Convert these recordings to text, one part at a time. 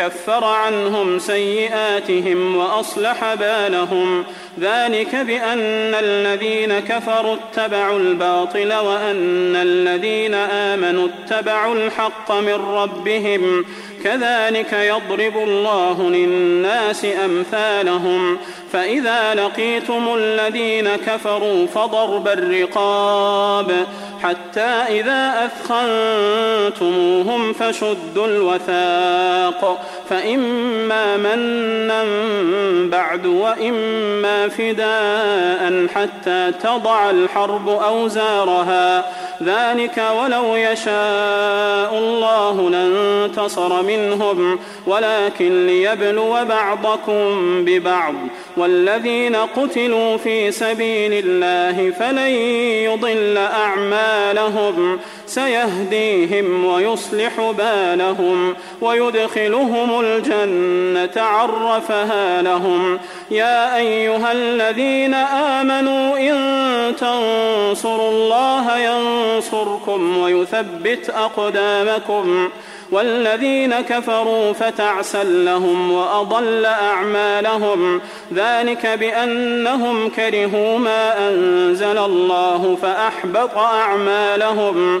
كفر عنهم سيئاتهم وأصلح بالهم ذلك بأن الذين كفروا اتبعوا الباطل وأن الذين آمنوا اتبعوا الحق من ربهم كذلك يضرب الله للناس أمثالهم فإذا لقيتم الذين كفروا فضرب الرقاب حتى إذا أثخنتموهم فشدوا الوثاق فإما منا بعد وإما فداء حتى تضع الحرب أوزارها ذلك ولو يشاء الله لانتصر منهم ولكن ليبلو بعضكم ببعض والذين قتلوا في سبيل الله فلن يضل أعمالهم بالهم سيهديهم ويصلح بالهم ويدخلهم الجنة عرفها لهم يا أيها الذين آمنوا إن تنصروا الله ينصركم ويثبت أقدامكم والذين كفروا فتعس لهم وأضل أعمالهم ذلك بأنهم كرهوا ما أنزل الله فأحبط أعمالهم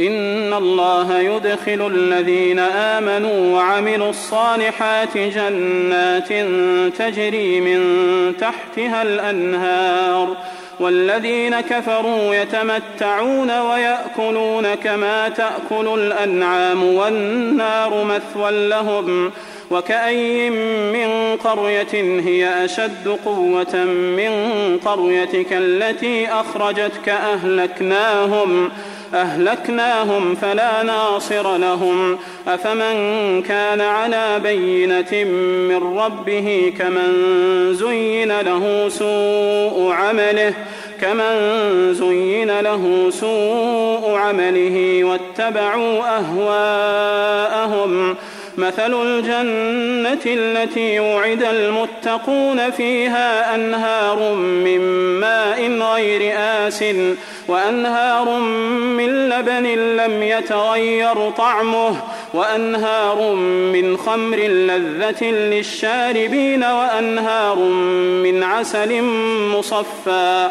إن الله يدخل الذين آمنوا وعملوا الصالحات جنات تجري من تحتها الأنهار والذين كفروا يتمتعون ويأكلون كما تأكل الأنعام والنار مثوى لهم وكأي من قرية هي أشد قوة من قريتك التي أخرجتك أهلكناهم ۖ أهلكناهم فلا ناصر لهم أفمن كان على بينة من ربه كمن زين له سوء عمله كمن زين له سوء عمله واتبعوا أهواءهم مثل الجنة التي وعد المتقون فيها أنهار من ماء غير آس وأنهار من لبن لم يتغير طعمه وأنهار من خمر لذة للشاربين وأنهار من عسل مصفى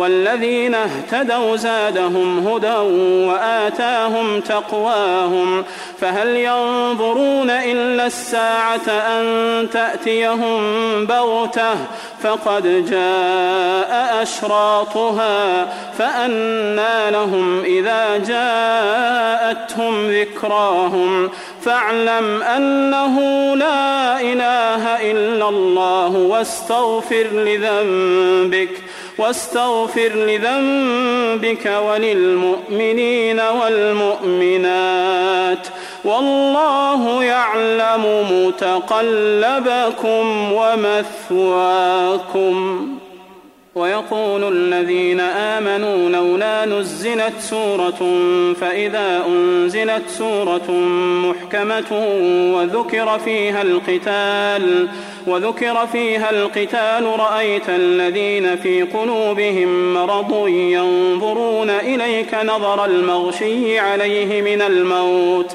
والذين اهتدوا زادهم هدى وآتاهم تقواهم فهل ينظرون إلا الساعة أن تأتيهم بغتة فقد جاء أشراطها فأنى لهم إذا جاءتهم ذكراهم فاعلم أنه لا إله إلا الله واستغفر لذنبك واستغفر لذنبك وللمؤمنين والمؤمنات والله يعلم متقلبكم ومثواكم ويقول الذين آمنوا لولا نزلت سورة فإذا أنزلت سورة محكمة وذكر فيها القتال وذكر فيها القتال رأيت الذين في قلوبهم مرض ينظرون إليك نظر المغشي عليه من الموت ۖ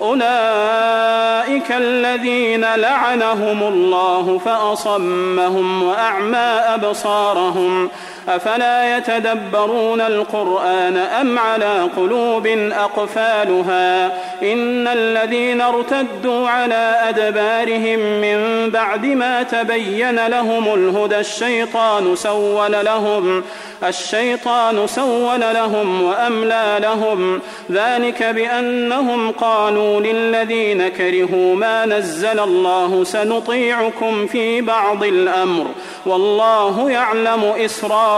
أولئك الذين لعنهم الله فأصمهم وأعمى أبصارهم أفلا يتدبرون القرآن أم على قلوب أقفالها إن الذين ارتدوا على أدبارهم من بعد ما تبين لهم الهدى الشيطان سول لهم الشيطان سول لهم وأملى لهم ذلك بأنهم قالوا للذين كرهوا ما نزل الله سنطيعكم في بعض الأمر والله يعلم إسرارهم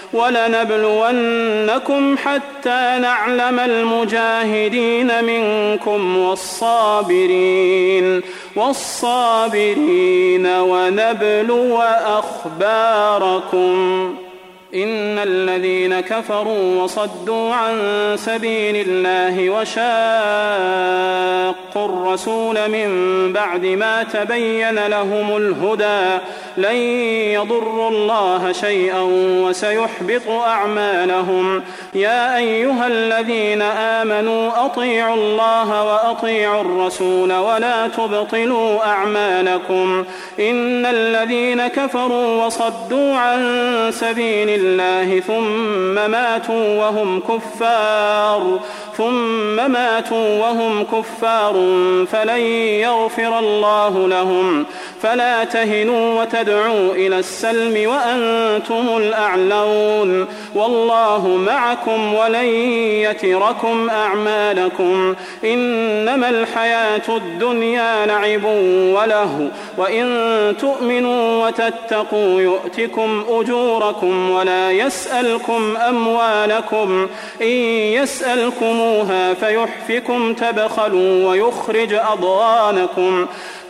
ولنبلونكم حتى نعلم المجاهدين منكم والصابرين والصابرين ونبلو أخباركم إن الذين كفروا وصدوا عن سبيل الله وشاقوا الرسول من بعد ما تبين لهم الهدى لن يضروا الله شيئا وسيحبط أعمالهم يا أيها الذين آمنوا أطيعوا الله وأطيعوا الرسول ولا تبطلوا أعمالكم إن الذين كفروا وصدوا عن سبيل الله ثم ماتوا وهم كفار ثم ماتوا وهم كفار فلن يغفر الله لهم فلا تهنوا وتدعوا إلى السلم وأنتم الأعلون والله معكم ولن يتركم أعمالكم إنما الحياة الدنيا لعب وله وإن تؤمنوا وتتقوا يؤتكم أجوركم ولا يسألكم أموالكم إن يسألكموها فيحفكم تبخلوا ويخرج أضغانكم